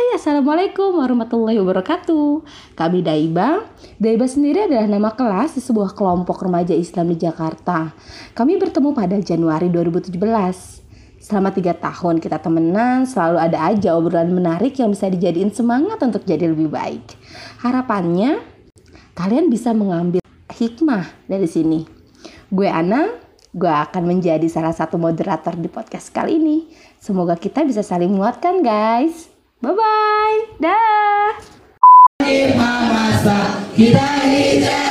Hai, Assalamualaikum warahmatullahi wabarakatuh Kami Daiba Daiba sendiri adalah nama kelas di sebuah kelompok remaja Islam di Jakarta Kami bertemu pada Januari 2017 Selama tiga tahun kita temenan, selalu ada aja obrolan menarik yang bisa dijadiin semangat untuk jadi lebih baik. Harapannya, kalian bisa mengambil hikmah dari sini. Gue Ana, gue akan menjadi salah satu moderator di podcast kali ini. Semoga kita bisa saling menguatkan guys. Bye-bye. Dah. Kita hijrah